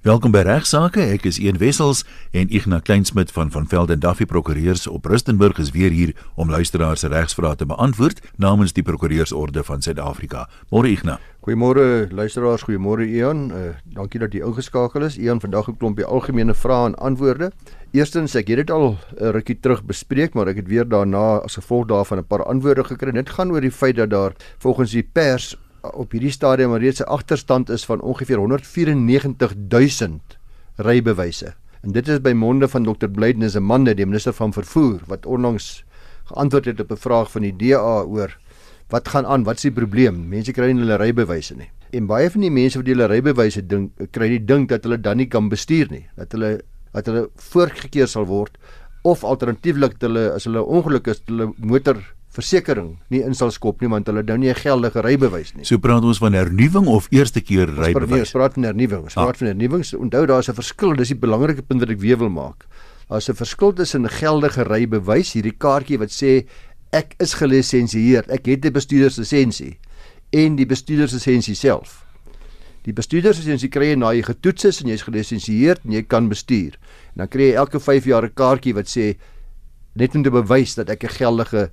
Welkom by Regsake. Ek is Ian Wessels en Ignas Kleinsmid van van Velden Duffy Prokureurs op Rustenburg is weer hier om luisteraars se regsvrae te beantwoord namens die Prokureursorde van Suid-Afrika. Môre Ignas. Goeiemôre luisteraars, goeiemôre Ian. Uh, dankie dat jy ingeskakel is. Ian, vandag 'n klompie algemene vrae en antwoorde. Eerstens, ek het dit al 'n rukkie terug bespreek, maar ek het weer daarna as gevolg daarvan 'n paar antwoorde gekry. Dit gaan oor die feit dat daar volgens die pers op hierdie stadium reeds 'n agterstand is van ongeveer 194000 rybewyse. En dit is by monde van Dr. Blyden is 'n man, die minister van vervoer wat onlangs geantwoord het op 'n vraag van die DA oor wat gaan aan, wat is die probleem? Mense kry nie hulle rybewyse nie. En baie van die mense wat hulle rybewyse dink kry die dink dat hulle dan nie kan bestuur nie, dat hulle dat hulle voorgekeer sal word of alternatiefelik dat hulle as hulle ongeluk is, hulle motor versekering nie in sal skop nie want hulle nou nie 'n geldige rybewys nie. So praat ons van hernuwing of eerste keer rybewys? Ons praat van hernuwing. Ons praat ah. van hernuwing. Onthou daar's 'n verskil, dis die belangrike punt wat ek weer wil maak. Daar's 'n verskil tussen 'n geldige rybewys, hierdie kaartjie wat sê ek is gelisensieer, ek het 'n bestuurderslisensie en die bestuurderslisensie self. Die bestuurderslisensie kry jy na jy getoets is en jy's gelisensieer en jy kan bestuur. En dan kry jy elke 5 jaar 'n kaartjie wat sê net om te bewys dat ek 'n geldige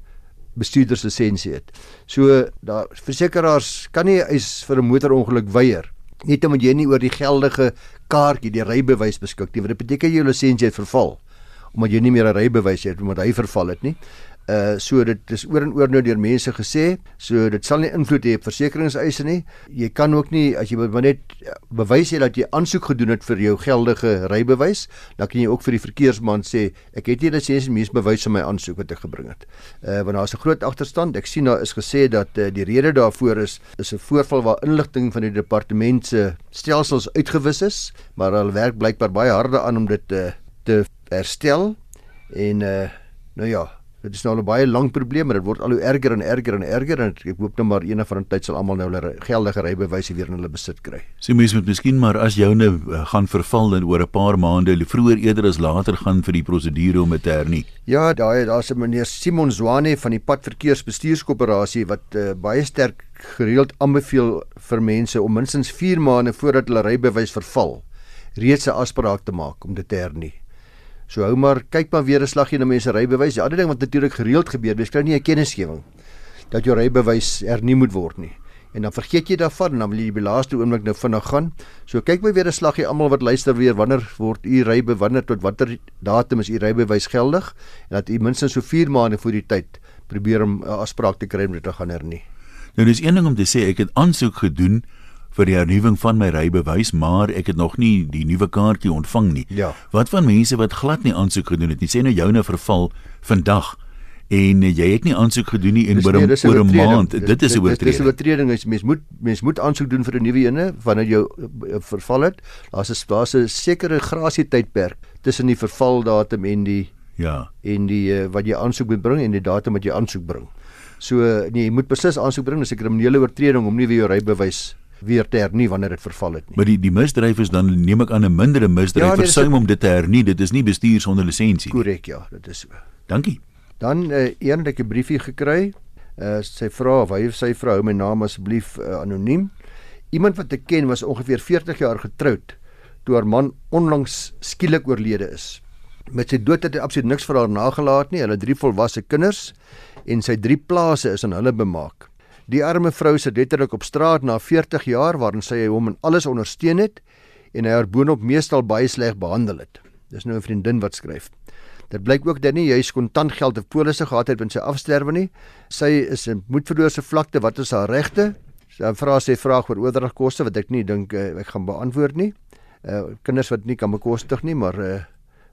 bestuurderslisensie het. So daar versekerings kan nie eis vir 'n motorongeluk weier net omdat jy nie oor die geldige kaartjie, die rybewys beskik nie. Wat beteken jou lisensie het verval omdat jy nie meer 'n rybewys het omdat hy verval het nie. Uh so dit is oor en oor nou deur mense gesê, so dit sal nie invloed hê op versekeringseise nie. Jy kan ook nie as jy maar net bewys jy dat jy aansoek gedoen het vir jou geldige rybewys, dan kan jy ook vir die verkeersman sê ek het nie lisensie mens bewys van my aansoek wat ek gebring het. Uh want daar's 'n groot agterstand. Ek sien daar is gesê dat uh, die rede daarvoor is is 'n voorval waar inligting van die departement se stelsels uitgewis is, maar hulle werk blykbaar baie harde aan om dit uh, te herstel en uh nou ja Dit is nou al 'n baie lang probleem, maar dit word al hoe erger en erger en erger en ek hoop net maar eendag van 'n tyd sal almal nou hulle geldige rybewyse weer in hulle besit kry. Sien mens moet miskien maar as joune uh, gaan verval en oor 'n paar maande, vroeër eerder as later gaan vir die prosedure om dit te hernie. Ja, daai daar's 'n meneer Simon Zwane van die Padverkeersbestuurskoöperasie wat uh, baie sterk gereeld aanbeveel vir mense om minstens 4 maande voordat hulle rybewys verval reeds 'n afspraak te maak om dit te hernie. So hou maar kyk maar weer 'n slaggie na mense rybewys. Die ander ding wat natuurlik gereeld gebeur, jy kry nie 'n kennisgewing dat jou rybewys hernie moet word nie. En dan vergeet jy daarvan en dan wil jy die laaste oomblik nou vinnig gaan. So kyk my weer 'n slaggie almal wat luister weer wanneer word u rybe wanneer tot watter datum is u rybewys geldig en dat u minstens so 4 maande voor die tyd probeer om 'n afspraak te kry om dit te gaan hernie. Nou dis een ding om te sê ek het aansoek gedoen vir die hernuwing van my rybewys, maar ek het nog nie die nuwe kaartjie ontvang nie. Ja. Wat van mense wat glad nie aansoek gedoen het nie? Sê nou joune verval vandag en jy het nie aansoek gedoen nie en oor 'n nee, oor 'n maand. Dis, dit is 'n oortreding. Dis 'n oortreding. Mens moet mens moet aansoek doen vir 'n nuwe ene wanneer jou uh, verval het. Daar's 'n daar's 'n sekere grasie tydperk tussen die vervaldatum en die ja, en die uh, wat jy aansoek moet bring en die datum wat jy aansoek bring. So nee, jy moet beslis aansoek bring. Dis 'n kriminele oortreding om nie weer jou rybewys weer te hernie wanneer dit verval het nie. Maar die die misdryf is dan neem ek aan 'n mindere misdryf ja, nee, versuim om dit te hernie. Dit is nie bestuur sonder lisensie nie. Korrek, ja, dit is so. Dankie. Dan uh, eendag 'n briefie gekry. Uh, sy vra of hy of sy vrou my naam asseblief uh, anoniem. Iemand wat ek ken was ongeveer 40 jaar getroud toe haar man onlangs skielik oorlede is. Met sy dood het hy absoluut niks vir haar nagelaat nie. Hulle drie volwasse kinders en sy drie plase is aan hulle bemaak. Die arme vrou sit letterlik op straat na 40 jaar waarin sy hom in alles ondersteun het en hy haar boonop meestal baie sleg behandel het. Dis nou 'n vriendin wat skryf. Dit blyk ook dat nie jy kontant geld of polisse gehad het met sy afsterwe nie. Sy is 'n moedverlose vlakte. Wat is haar regte? Sy vra sy vraag oor oordragkoste wat ek nie dink uh, ek gaan beantwoord nie. Uh kinders wat nie kan bekostig nie, maar uh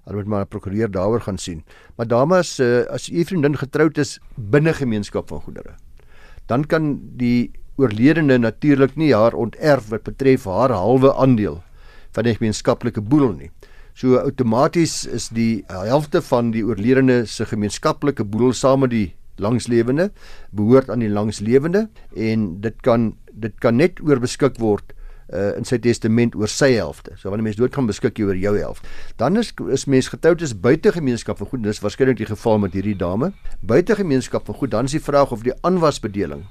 hulle moet maar prokureur daaroor gaan sien. Maar dames, uh, as u vriendin getroud is binne gemeenskap van goedere, dan kan die oorledene natuurlik nie haar onterf wat betref haar halwe aandeel van die gemeenskaplike boedel nie. So outomaties is die helfte van die oorledene se gemeenskaplike boedel saam met die langslewende behoort aan die langslewende en dit kan dit kan net oorbeskik word uh, in sy testament oor sy helfte. So wanneer mens dood gaan beskik jy oor jou helfte. Dan is is mens getroud is buite gemeenskap van goed. Dis waarskynlik die geval met hierdie dame. Buite gemeenskap van goed, dan is die vraag of die aanwasbedeling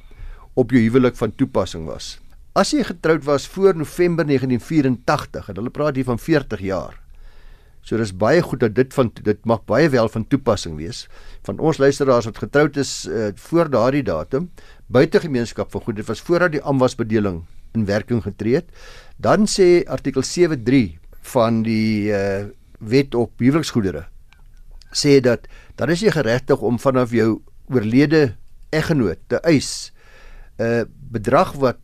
op jou huwelik van toepassing was. As jy getroud was voor November 1984 en hulle praat hier van 40 jaar. So dis baie goed dat dit van dit mag baie wel van toepassing wees van ons luisteraars wat getroud is uh, voor daardie datum buite gemeenskap van goed dit was voordat die amwasbedeling in werking getree het dan sê artikel 73 van die uh, wet op huweliksgoedere sê dat dan is jy geregtig om vanaf jou oorlede eggenoot te eis 'n uh, bedrag wat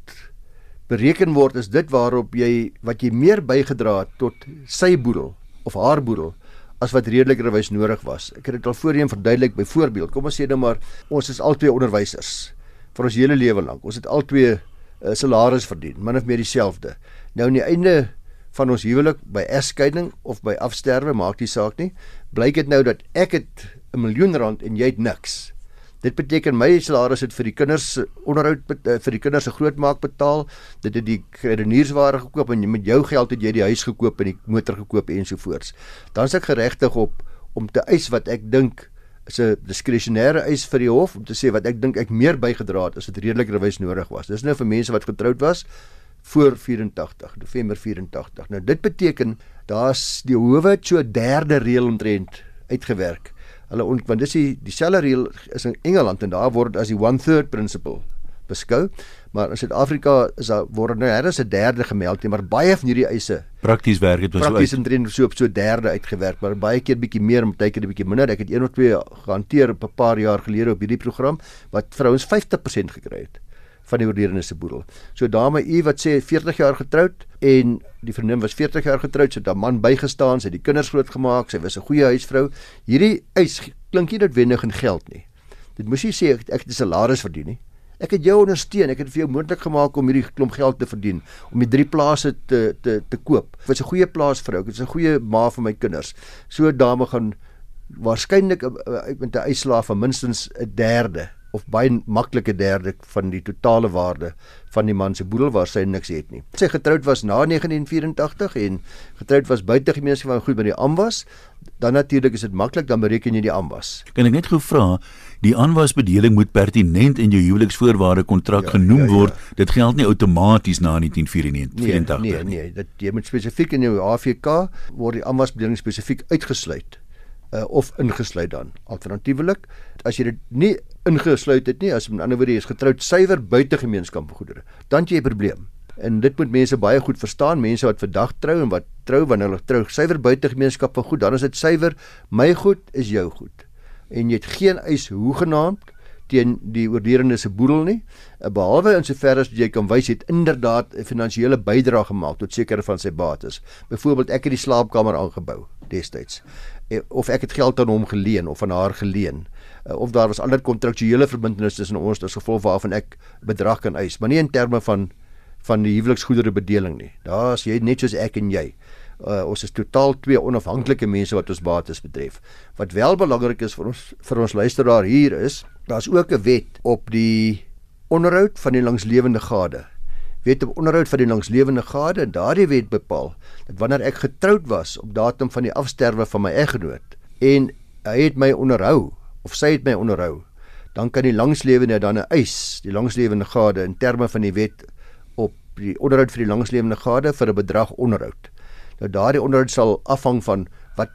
bereken word is dit waarop jy wat jy meer bygedra het tot sy boedel of haar boedel as wat redelikerwys nodig was. Ek het dit al voorheen verduidelik byvoorbeeld. Kom ons sê nou maar ons is albei onderwysers vir ons hele lewe lank. Ons het albei uh, salaris verdien, min of meer dieselfde. Nou aan die einde van ons huwelik by egskeiding of by afsterwe maak die saak nie. Blyk dit nou dat ek het 'n miljoen rand en jy het niks. Dit beteken my salaris het vir die kinders onderhoud eh, vir die kinders se grootmaak betaal. Dit het die krediniersware gekoop en met jou geld het jy die huis gekoop en die motor gekoop ensovoorts. Dan is ek geregtig op om te eis wat ek dink is 'n diskresionêre eis vir die hof om te sê wat ek dink ek meer bygedra het as wat redelikerwys nodig was. Dis nou vir mense wat getroud was voor 84 November 84. Nou dit beteken daar's die howe so derde reël omtrent uitgewerk. Hulle want dis die dieselfde reël is in Engeland en daar word as die one third principle beskou. Maar in Suid-Afrika is daar word nou is 'n derde gemeld, maar baie van hierdie eise prakties werk was so prakties omtrent so op so derde uitgewerk, maar baie keer bietjie meer tyd keer 'n bietjie minder. Ek het een of twee gehanteer op 'n paar jaar gelede op hierdie program wat vrouens 50% gekry het van die oorledene se boedel. So dame U wat sê 40 jaar getroud en die vriendin was 40 jaar getroud, sy het haar man bygestaan, sy het die kinders grootgemaak, sy was 'n goeie huisvrou. Hierdie eis klink nie noodwendig in geld nie. Dit moes jy sê ek, ek het 'n salaris verdien nie. Ek het jou ondersteun, ek het vir jou moontlik gemaak om hierdie klomp geld te verdien, om die drie plase te te te koop. Ek was 'n goeie plaasvrou, ek was 'n goeie ma vir my kinders. So dame gaan waarskynlik met 'n uitslaaf van minstens 'n derde of baie maklike derde van die totale waarde van die man se boedel waar sy niks het nie. Sy getroud was na 1984 en getroud was buite gemeenskap van goed by die amwas, dan natuurlik is dit maklik dan bereken jy die amwas. Kan ek net gou vra, die amwasbedeling moet pertinent in jou huweliksvoorwaarde kontrak ja, genoem ja, ja. word. Dit geld nie outomaties na 1984 nie. Nee, nee, nee, dit jy moet spesifiek in jou AVK word die amwasbedeling spesifiek uitgesluit uh, of ingesluit dan. Alternatiefelik, as jy dit nie ingesluit het nie, as met ander woorde jy is getroud suiwer buite gemeenskapgoedere, dan jy 'n probleem. En dit moet mense baie goed verstaan, mense wat vandag trou en wat trou wanneer hulle trou suiwer buite gemeenskap van goed, dan is dit suiwer my goed is jou goed. En jy het geen eis hoegenaamd teen die oorderende se boedel nie eh, behalwe in sover as jy kan wys het inderdaad 'n finansiële bydrae gemaak tot sekere van sy bates. Byvoorbeeld ek het die slaapkamer aangebou destyds eh, of ek het geld aan hom geleen of aan haar geleen eh, of daar was ander kontraktuele verbintenisse tussen ons as gevolg waarvan ek bedrag kan eis maar nie in terme van van die huweliksgoedere bedeling nie daar's jy net soos ek en jy uh, ons is totaal twee onafhanklike mense wat ons bates betref. Wat wel belangrik is vir ons vir ons luisteraar hier is, daar's ook 'n wet op die onderhoud van die langslewende gade. Wet op onderhoud van die langslewende gade en daardie wet bepaal dat wanneer ek getroud was op datum van die afsterwe van my eggenoot en hy het my onderhou of sy het my onderhou, dan kan die langslewende dan 'n eis, die langslewende gade in terme van die wet op die onderhoud vir die langslewende gade vir 'n bedrag onderhoud. Nou daardie onderhoud sal afhang van wat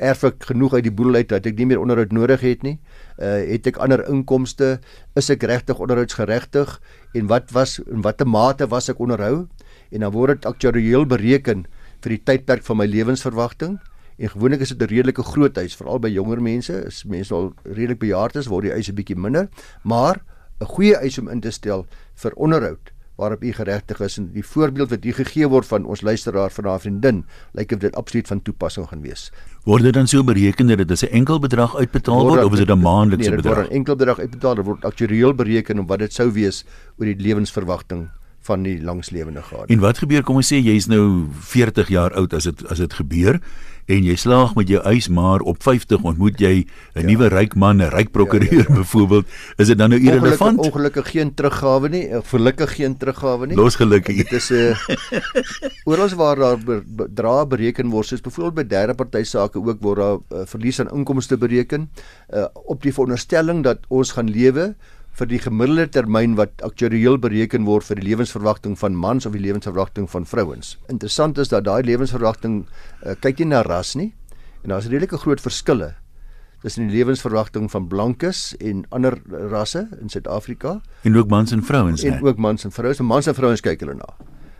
erf ek genoeg uit die boedel uit dat ek nie meer onderhoud nodig het nie. Uh het ek ander inkomste? Is ek regtig onderhoudsgeregtig en wat was in watter mate was ek onderhou? En dan word dit aktuarieel bereken vir die tydperk van my lewensverwagting. En gewoonlik is dit 'n redelike groot huis, veral by jonger mense. As mense al redelik bejaard is, word die eise bietjie minder, maar 'n goeie eis om in te stel vir onderhoud waarop u geregtig is en die voorbeeld wat u gegee word van ons luisteraar van haar vriendin lyk of dit absoluut van toepassing gaan wees. Word dit dan so bereken dat dit as 'n enkel bedrag uitbetaal word, word of is dit 'n maandelikse nee, bedrag? Nee, 'n enkel bedrag uitbetaal, dit word aktuarieel bereken op wat dit sou wees oor die lewensverwagting van die langslewende gade. En wat gebeur kom ons sê jy's nou 40 jaar oud as dit as dit gebeur en jy slaag met jou eis maar op 50 ontmoet jy 'n ja. nuwe ryk man, 'n ryk prokureur ja, ja, ja. byvoorbeeld, is dit dan nou irrelevant? Ongelukkig geen teruggawe nie, gelukkig geen teruggawe nie. Los gelukkig. Dit is 'n uh, oral waar daar bedrae bereken word, soos byvoorbeeld by derde party sake ook word daar uh, verlies aan inkomste bereken uh, op die veronderstelling dat ons gaan lewe vir die gemiddelde termyn wat aktuarieel bereken word vir die lewensverwagting van mans of die lewensverwagting van vrouens. Interessant is dat daai lewensverwagting uh, kyk nie na ras nie en daar's redelike groot verskille tussen die lewensverwagting van blankes en ander rasse in Suid-Afrika en ook mans en vrouens en ook mans en vrouens. Mans en vrouens kyk hulle na.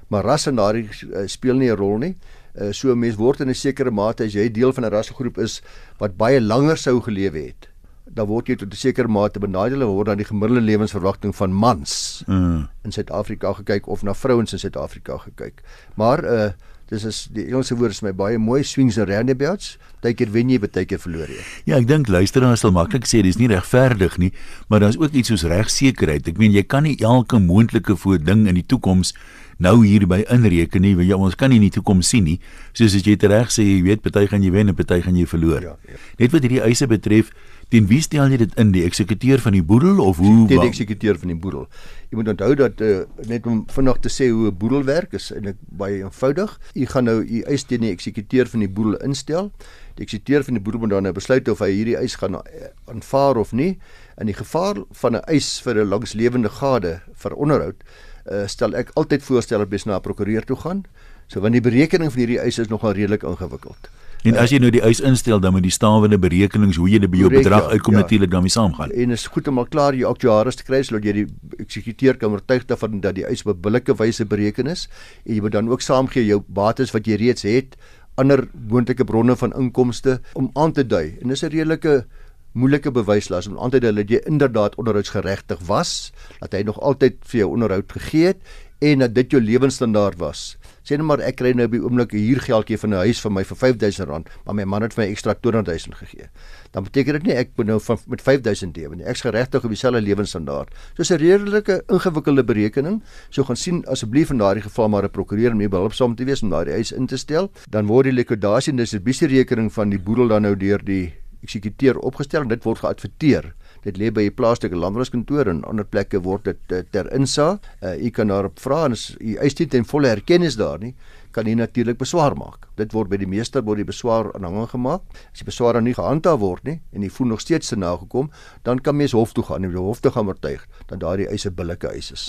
Maar rasse en daardie uh, speel nie 'n rol nie. Uh, so 'n mens word in 'n sekere mate as jy deel van 'n rassegroep is wat baie langer sou gelewe het dan word jy tot 'n sekere mate benadeel word aan die gemiddelde lewensverwagting van mans mm. in Suid-Afrika gekyk of na vrouens in Suid-Afrika gekyk. Maar uh dis is die Engelse woord is my baie mooi swings and roundabouts. Partykeer wen jy, partykeer verloor jy. Ja, ek dink luisteraars sal maklik sê dis nie regverdig nie, maar daar's ook iets soos regsekerheid. Ek meen jy kan nie elke moontlike voording in die toekoms nou hierby inreken nie, want jy ons kan nie in die toekoms sien nie. Soos as jy reg sê, jy weet party gaan jy wen en party gaan jy verloor. Ja, ja. Net wat hierdie eise betref, Teen wie stel jy dit in? Die eksekuteur van die boedel of hoe? Die eksekuteur van die boedel. Jy moet onthou dat uh, net om vinnig te sê hoe 'n boedel werk is eintlik baie eenvoudig. Jy gaan nou u eis teen die eksekuteur van die boedel instel. Die eksekuteur van die boedel moet dan nou besluit of hy hierdie eis gaan eh, aanvaar of nie. In die geval van 'n eis vir 'n langslewende gade vir onderhoud, uh, stel ek altyd voorstel dat jy na 'n prokureur toe gaan. So want die berekening van hierdie eis is nogal redelik ingewikkeld. En as jy nou die eis instel dan met die stawende berekenings hoe jy dit by jou bedrag ja, uitkom ja. natuurlik dan mee saamgaan. En is goed om al klaar jou aktuaris te kry sodat jy die eksekuteur kan oortuig daarvan dat die eis op 'n billike wyse bereken is en jy moet dan ook saamgee jou bates wat jy reeds het, ander moontlike bronne van inkomste om aan te dui. En dis 'n redelike moeilike bewyslas om aan te dui dat jy inderdaad onderhoudsgeregtig was, dat hy nog altyd vir jou onderhoud gegee het en dat dit jou lewensstandaard was sê net maar ek kry nou by oomblik 'n huurgeldjie van 'n huis vir my vir R5000, maar my man het vir my ekstra R200000 gegee. Dan beteken dit nie ek moet nou van met R5000 lewe nie. Ek's geregtig op dieselfde lewensstandaard. So 'n redelike ingewikkelde berekening. So gaan sien asseblief in daardie geval maar 'n prokureur om mee behulpsaam te wees om daardie eis in te stel. Dan word die likwidasie en distribusie rekening van die boedel dan nou deur die eksekuteur opgestel en dit word geadverteer dit lê by die plaaslike landboukantoor en ander plekke word dit uh, ter insa. Uh, u kan daarop vra en as u eis dit en volle erkenning daar nie, kan u natuurlik beswaar maak. Dit word by die meester word die beswaar aanhangig gemaak. As die beswaar dan nie gehandhaaf word nie en die voel nog steeds te nagekom, dan kan mens hof toe gaan en die hof toe gaan oortuig dat daardie eise billike eis is.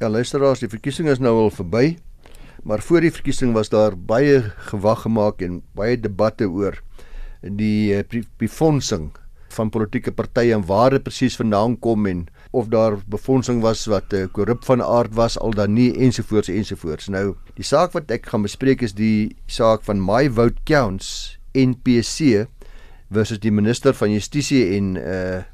Ja, luisteraars, die verkiesing is nou al verby. Maar voor die verkiesing was daar baie gewag gemaak en baie debatte oor die befondsing van politieke partye en waar dit presies vandaan kom en of daar befondsing was wat uh, korrup van aard was al dan nie ensovoorts ensovoorts. Nou, die saak wat ek gaan bespreek is die saak van My Vote Counts NPC versus die minister van Justisie en uh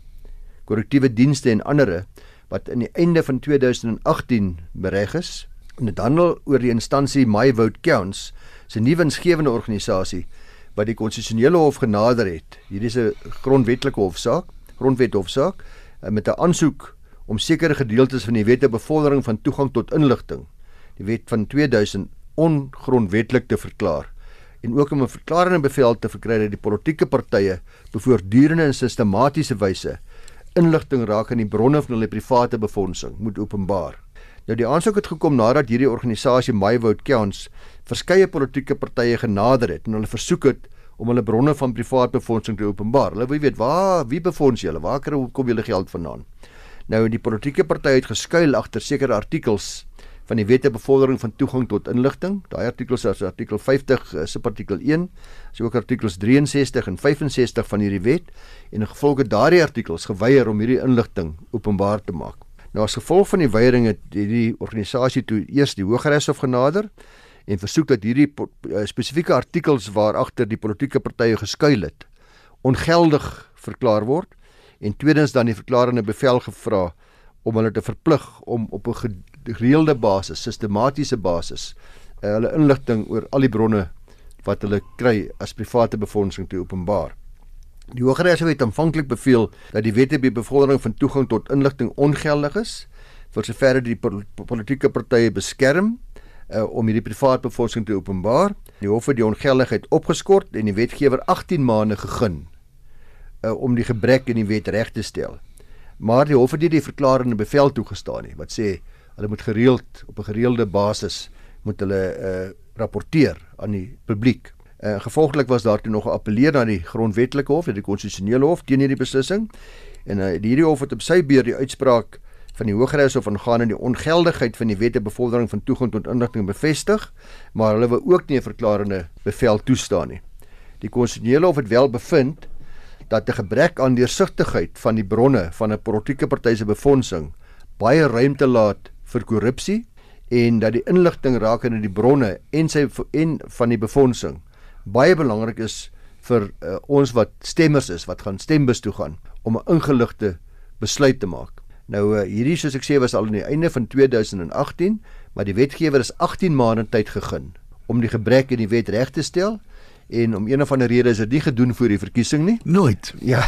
korrektiewe dienste en ander wat in die einde van 2018 bereg is. En dit handel oor die instansie My Vote Counts, 'n nuwe insgewende organisasie wat die konstitusionele hof genader het. Hierdie is 'n grondwetlike hofsaak, grondwet hofsaak eh, met 'n aansoek om sekere gedeeltes van die wet te bevordering van toegang tot inligting, die wet van 2000 ongrondwetlik te verklaar en ook om 'n verklarende bevel te verkry dat die politieke partye bevoordurende en sistematiese wyse inligting raak aan die bronne van hulle private befondsing moet openbaar. Nou die aansoek het gekom nadat hierdie organisasie My Vote Counts verskeie politieke partye genader het en hulle versoek het om hulle bronne van privaat befondsing te openbaar. Hulle wil weet waar wie befonds julle? Waar kry kom julle geld vandaan? Nou die politieke partye het geskuil agter sekere artikels van die Wette bevordering van toegang tot inligting. Daai artikels is artikel 50 eh, subartikel 1, so ook artikels 63 en 65 van hierdie wet en in gevolge daardie artikels geweier om hierdie inligting openbaar te maak. Nou as gevolg van die weiering het hierdie organisasie toe eers die Hooggeregshof genader en versoek dat hierdie uh, spesifieke artikels waar agter die politieke partye geskuil het ongeldig verklaar word en tweedens dan die verklarende bevel gevra om hulle te verplig om op 'n gereelde basis, sistematiese basis uh, hulle inligting oor al die bronne wat hulle kry as private befondsing te openbaar. Die Hooggeregshof het aanvanklik beveel dat die wette by bevordering van toegang tot inligting ongeldig is vir soverre die politieke partye beskerm uh, om hierdie privaat befondsing te openbaar. Die hof het die ongeldigheid opgeskort en die wetgewer 18 maande gegee uh, om die gebrek in die wet reg te stel. Maar die hof het nie die verklarende bevel toegestaan nie wat sê hulle moet gereeld op 'n gereelde basis moet hulle uh, rapporteer aan die publiek Uh, gevolglik was daar toe nog geappeleer na die grondwetlike hof, die konstitusionele hof teen hierdie beslissing. En uh, hierdie hof het op sy beurt die uitspraak van die Hooggeregshof aangaande die ongeldigheid van die wette bevordering van toegang tot inligting bevestig, maar hulle wou ook nie 'n verklarende bevel toestaan nie. Die konstitusionele hof het wel bevind dat 'n gebrek aan deursigtigheid van die bronne van 'n politieke party se befondsing baie ruimte laat vir korrupsie en dat die inligting rakende die bronne en sy en van die befondsing baie belangrik is vir uh, ons wat stemmers is wat gaan stembus toe gaan om 'n ingeligte besluit te maak. Nou uh, hierdie soos ek sê was al aan die einde van 2018, maar die wetgewer is 18 maande tyd gegee om die gebrek in die wet reg te stel en om een of ander rede is dit nie gedoen voor die verkiesing nie. Nooit. Ja.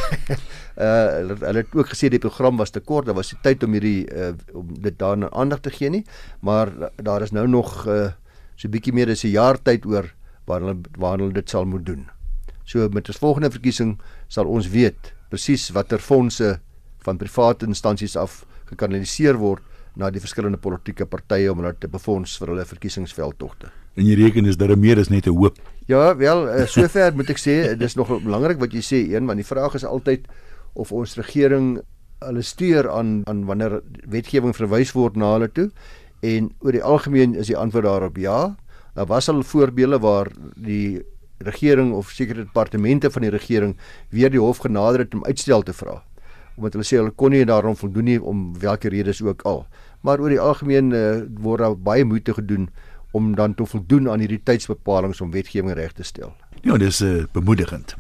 Uh hulle, hulle het ook gesê die program was te kort, daar was nie tyd om hierdie uh om dit daarna aandag te gee nie, maar daar is nou nog uh so 'n bietjie meer as 'n jaar tyd oor waar hulle waar hulle dit sal moet doen. So met ons volgende verkiesing sal ons weet presies watter fondse van private instansies af gekanaliseer word na die verskillende politieke partye om hulle te befonds vir hulle verkiesingsveldtogte. En jy reken is daar meer as net 'n hoop. Ja, wel, uh, sover moet ek sê, dis nog belangrik wat jy sê een, want die vraag is altyd of ons regering hulle stuur aan aan wanneer wetgewing verwys word na hulle toe en oor die algemeen is die antwoord daarop ja. Daar was al voorbeelde waar die regering of sekere departemente van die regering weer die hof genader het om uitstel te vra omdat hulle sê hulle kon nie daarom voldoen nie om watter redes ook al maar oor die algemeen uh, word daar baie moeite gedoen om dan te voldoen aan hierdie tydsbepalings om wetgewing reg te stel. Ja, dis uh, bemoedigend.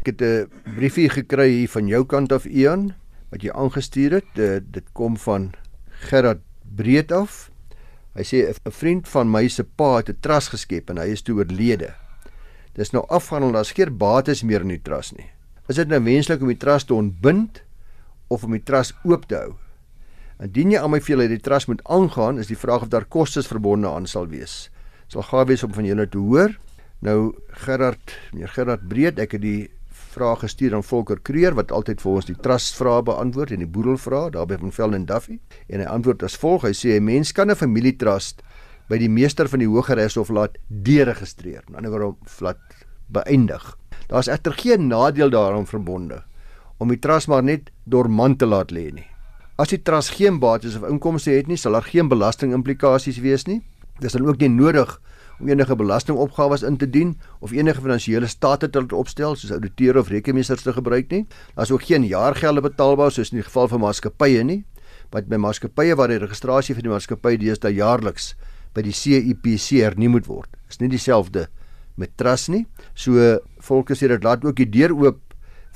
Ek het 'n briefie gekry hier van jou kant af Ian wat jy aangestuur het. Uh, dit kom van Gerard Breed af. Hy sê 'n vriend van my se pa het 'n trust geskep en hy is toe oorlede. Dis nou afhandel dat skeer bates meer in die trust nie. Is dit nou wenslik om die trust te ontbind of om die trust oop te hou? Indien jy aan my veel uit die trust moet aangaan, is die vraag of daar kostes verbonde aan sal wees. Sal gawe wees om van julle te hoor. Nou Gerard, meneer Gerard Breed, ek het die vraag gestuur aan Volker Kreer wat altyd vir ons die trust vrae beantwoord en die boedel vrae daarby van Velden Duffy en hy antwoord as volg. Hy sê 'n mens kan 'n familietrust by die meester van die Hooggeregshof laat deregistreer. Aan die ander kant laat beëindig. Daar's egter geen nadeel daaraan verbonde om die trust maar net dormant te laat lê nie. As die trust geen bates of inkomste het nie, sal daar geen belastingimplikasies wees nie. Dis dan ook nie nodig om enige belastingopgawes in te dien of enige finansiële state te opstel soos ouditeur of rekenmeesters te gebruik nie. Daar's ook geen jaargelde betaalbaar soos in die geval van maatskappye nie. Wat by maatskappye waar die registrasie vir die maatskappy deesdae jaarliks by die CIPC hernie moet word. Is nie dieselfde met trust nie. So volke sê dit laat ook die deur oop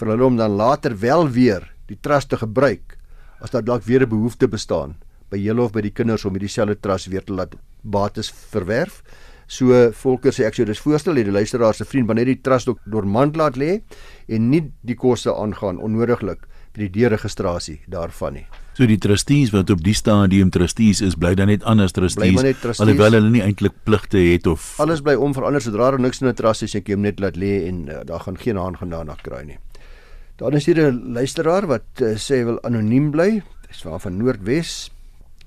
vir hulle om dan later wel weer die trust te gebruik as daar dalk weer 'n behoefte bestaan by julle of by die kinders om hierdie selfde trust weer te laat bates verwerf. So Volker sê ek sou dis voorstel hê die luisteraar se vriend wanneer die trust ook dormant laat lê en nie die koste aangaan onnodiglik by die deregistrasie daarvan nie. So die trustees wat op die stadium trustees is, bly dan net anders trustees, trustees alhoewel hulle nie eintlik pligte het of alles bly onverander sodra daar niks in 'n trust is, ek hom net laat lê en uh, daar gaan geen haan gaan daarna kry nie. Daar is hier 'n luisteraar wat uh, sê wil anoniem bly. Dis van van Noordwes.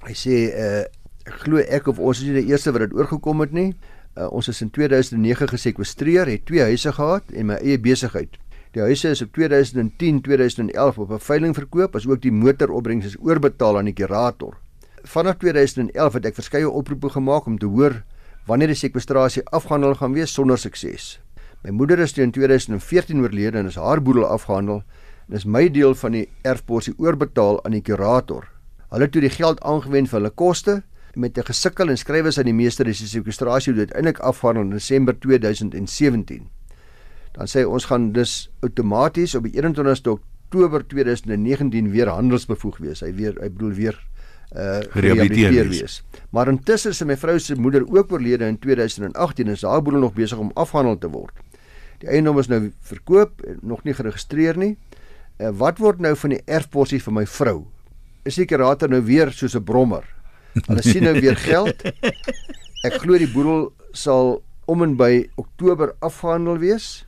Hy sê uh, ek glo ek of ons is die eerste wat dit oorgekom het nie. Uh, ons is in 2009 gesekwestreer, het twee huise gehad en my eie besigheid. Die huise is op 2010, 2011 op 'n veiling verkoop, as ook die motoropbrengs is oorbetaal aan die kurator. Vanaf 2011 het ek verskeie oproepe gemaak om te hoor wanneer die sekwestrasie afgehandel gaan wees sonder sukses. My moeder is teen 2014 oorlede en is haar boedel afgehandel en is my deel van die erfporsie oorbetaal aan die kurator. Hulle het toe die geld aangewend vir hulle koste met 'n gesukkel en skrywes aan die meester is die sekwestrasie uiteindelik afgehandel in Desember 2017. Dan sê ons gaan dus outomaties op die 21ste Oktober 2019 weer handelsbevoeg wees. Hy weer hy bedoel weer uh gerehabiliteer wees. Maar intussen is my vrou se moeder ook oorlede in 2018 en haar boedel nog besig om afgehandel te word. Die eiendom is nou verkoop, nog nie geregistreer nie. Uh, wat word nou van die erfposie vir my vrou? Is die kurator nou weer soos 'n brommer? Hulle sien nou weer geld. Ek glo die boedel sal om en by Oktober afgehandel wees.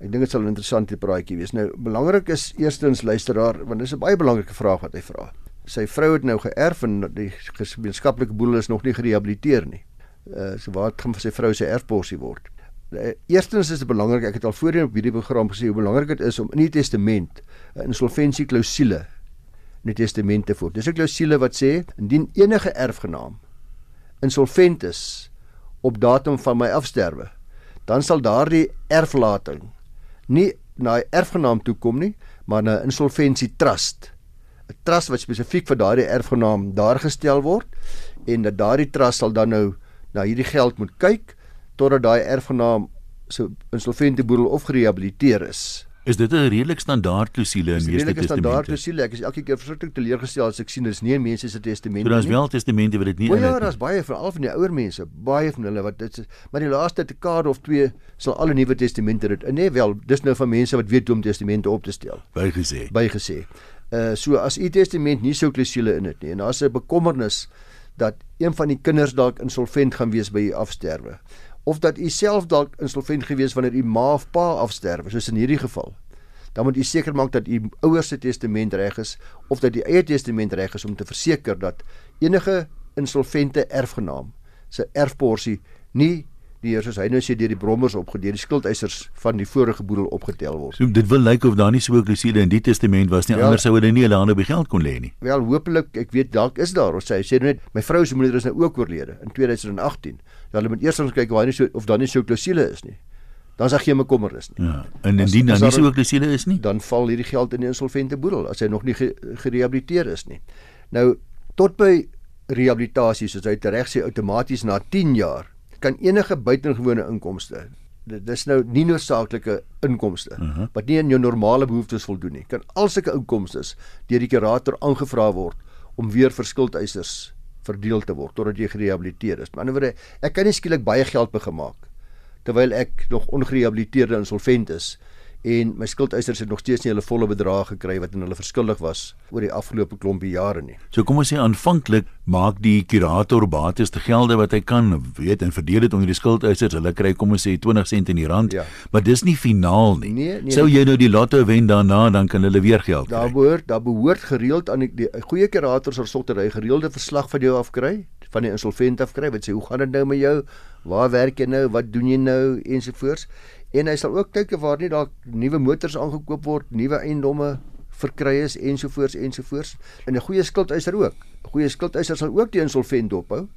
Ek dink dit sal 'n interessante praatjie wees. Nou belangrik is eerstens luisteraar want dis 'n baie belangrike vraag wat hy vra. Sy vrou het nou geërf en die gemeenskaplike boedel is nog nie gerehabiliteer nie. Uh so wat gaan vir sy vrou se erfposie word? Eh, eerstens is dit belangrik, ek het al voorheen op hierdie program gesê hoe belangrik dit is om in die testament 'n insolventie klousule in die testament te voer. Dis 'n klousule wat sê indien enige erfgenaam insolvent is op datum van my afsterwe, dan sal daardie erflating nie na 'n erfgenaam toe kom nie, maar na 'n insolventie trust. 'n Trust wat spesifiek vir daardie erfgenaam daar gestel word en dat daardie trust sal dan nou na hierdie geld moet kyk totdat daai erfgenaam se insolvente boedel of gerehabiliteer is. Is dit 'n redelik standaard klousule in meeste testamente? standaard klousule. Ek is elke keer verskriklik teleurgestel as ek sien dis nie in mense se testamente nie. So daar's wel testamente wat dit nie in het nie. Ja, daar's baie veral van die ouer mense, baie van hulle wat dit maar die laaste dekade of 2 sal alle nuwe testamente dit nee wel, dis nou van mense wat weet hoe om testamente op te stel. Bygesê. Bygesê. Uh so as u testament nie so klousule in het nie en daar's 'n bekommernis dat een van die kinders dalk insolvent gaan wees by u afsterwe of dat u self dalk insolvent gewees wanneer u ma of pa afsterwe soos in hierdie geval dan moet u seker maak dat u ouers se testament reg is of dat die eie testament reg is om te verseker dat enige insolvente erfgenaam se erfporsie nie deur soos hy nou sê deur die brommers opgedeel die skuldeisers van die vorige boedel opgetel word. So dit wil lyk of daar nie so 'n klousule in die testament was nie, ja, anders sou hulle nie hulle hande op die geld kon lê nie. Wel hopelik, ek weet dalk is daar, ons sê hy sê net my vrou se moeder is nou ook oorlede in 2018. Ja, hulle moet eers kyk of hy nie so of daar nie so 'n klousule is nie. Dan sê geen bekommernis nie. Ja, en indien dan nie so 'n klousule is nie, dan val hierdie geld in die insolvente boedel as hy nog nie gerehabiliteer is nie. Nou tot by rehabilitasie soos hy reg sê outomaties na 10 jaar kan enige buitengewone inkomste dit is nou nie noodsaaklike inkomste uh mhm. -huh. wat nie aan jou normale behoeftes voldoen nie kan al sulke inkomste deur die kurator aangevra word om weer vir skuldeisers verdeel te word totdat jy gerehabiliteer is. Met ander woorde, ek kan nie skielik baie geld begemaak terwyl ek nog ongerehabiliteerde insolvent is en my skuldeisers het nog steeds nie hulle volle bedrag gekry wat hulle verskuldig was oor die afgelope klompie jare nie. So kom ons sê aanvanklik maak die kurator bates te gelde wat hy kan weet en verdeel dit onder die skuldeisers. Hulle kry kom ons sê 20 sent in die rand, ja. maar dis nie finaal nie. Nee, nee, Sou jy nou die lotto wen daarna, dan kan hulle weer geld kry. Daar behoort, daar behoort gereeld aan die, die goeie kurators sal dat hy gereelde verslag van jou afkry van die insolvent afkry wat sê hoe gaan dit nou met jou? Waar werk jy nou? Wat doen jy nou ensovoorts? En hy sal ook kyk of waar nie dalk nuwe motors aangekoop word, nuwe eiendomme verkry is ensovoorts ensovoorts. En 'n goeie skuldeiser ook. 'n Goeie skuldeiser sal ook die insolvent dophou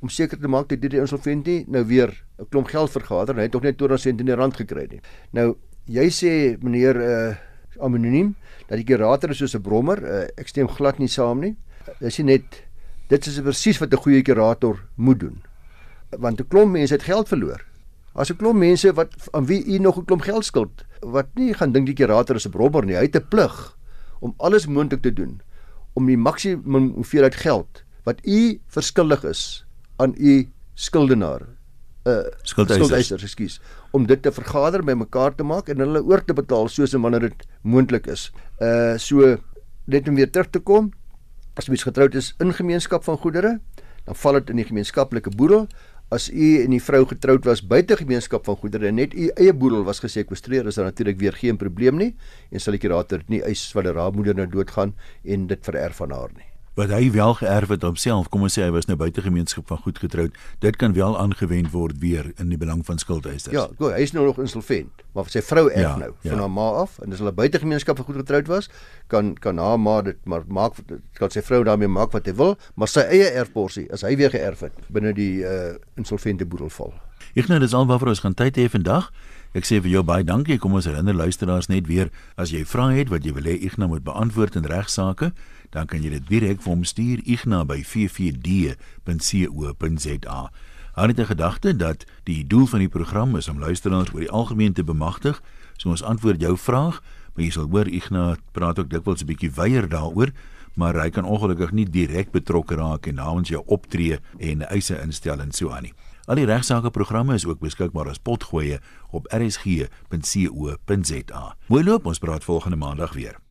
om seker te maak dat die insolvent nie nou weer 'n klomp geld vergader en hy het tog net 20 sent in die rand gekry nie. Nou jy sê meneer uh anoniem dat die kurator is soos 'n brommer. Uh, ek stem glad nie saam nie. Dis nie net dit is presies wat 'n goeie kurator moet doen. Want 'n klomp mense het geld verloor As 'n klomp mense wat aan wie u nog 'n klomp geld skuld, wat nie gaan dink die kurator is 'n brobber nie. Hy het 'n plig om alles moontlik te doen om die maksimum hoeveelheid geld wat u verskuldig is aan u skuldenaar, 'n uh, skuldeiser, ekskuus, om dit te vergader by mekaar te maak en hulle oor te betaal soos en wanneer dit moontlik is. Uh so net om weer terug te kom, as mens getroud is in gemeenskap van goedere, dan val dit in die gemeenskaplike boedel as u en die vrou getroud was buite gemeenskap van goedere en net u eie boedel was gesekwestreer is daar natuurlik weer geen probleem nie en sal die kurator nie eis wat die raadmoeder nou doodgaan en dit vererf aan haar nie wat hy wel geërf het homself, kom ons sê hy was nou buite gemeenskap van goed getroud, dit kan wel aangewend word weer in die belang van skuldeisers. Ja, go, hy is nou nog insolvent, maar sy vrou erf ja, nou ja. van haar ma af en as hulle buite gemeenskap van goed getroud was, kan kan haar ma dit maar maak kan sy vrou daarmee maak wat hy wil, maar sy eie erfporsie as hy weer geërf het binne die uh, insolvente boedel val. Ek nou dis alwaar ons gaan tyd hê vandag. Ek sê vir jou baie dankie. Kom ons herinner luisteraars net weer as jy vra het wat jy wil hê Ignas moet beantwoord in regsaake, dan kan jy dit direk vir hom stuur Ignas by ffd.co.za. Hou net 'n gedagte dat die doel van die program is om luisteraars oor die algemeen te bemagtig. So ons antwoord jou vraag, maar jy sal hoor Ignas praat ook dikwels 'n bietjie weier daaroor maar hy kan ongelukkig nie direk betrokke raak en namens jou optree en eise instel en so aan nie. Al die regsaake programme is ook beskikbaar as potgoeie op rsg.co.za. Mooi loop, ons praat volgende maandag weer.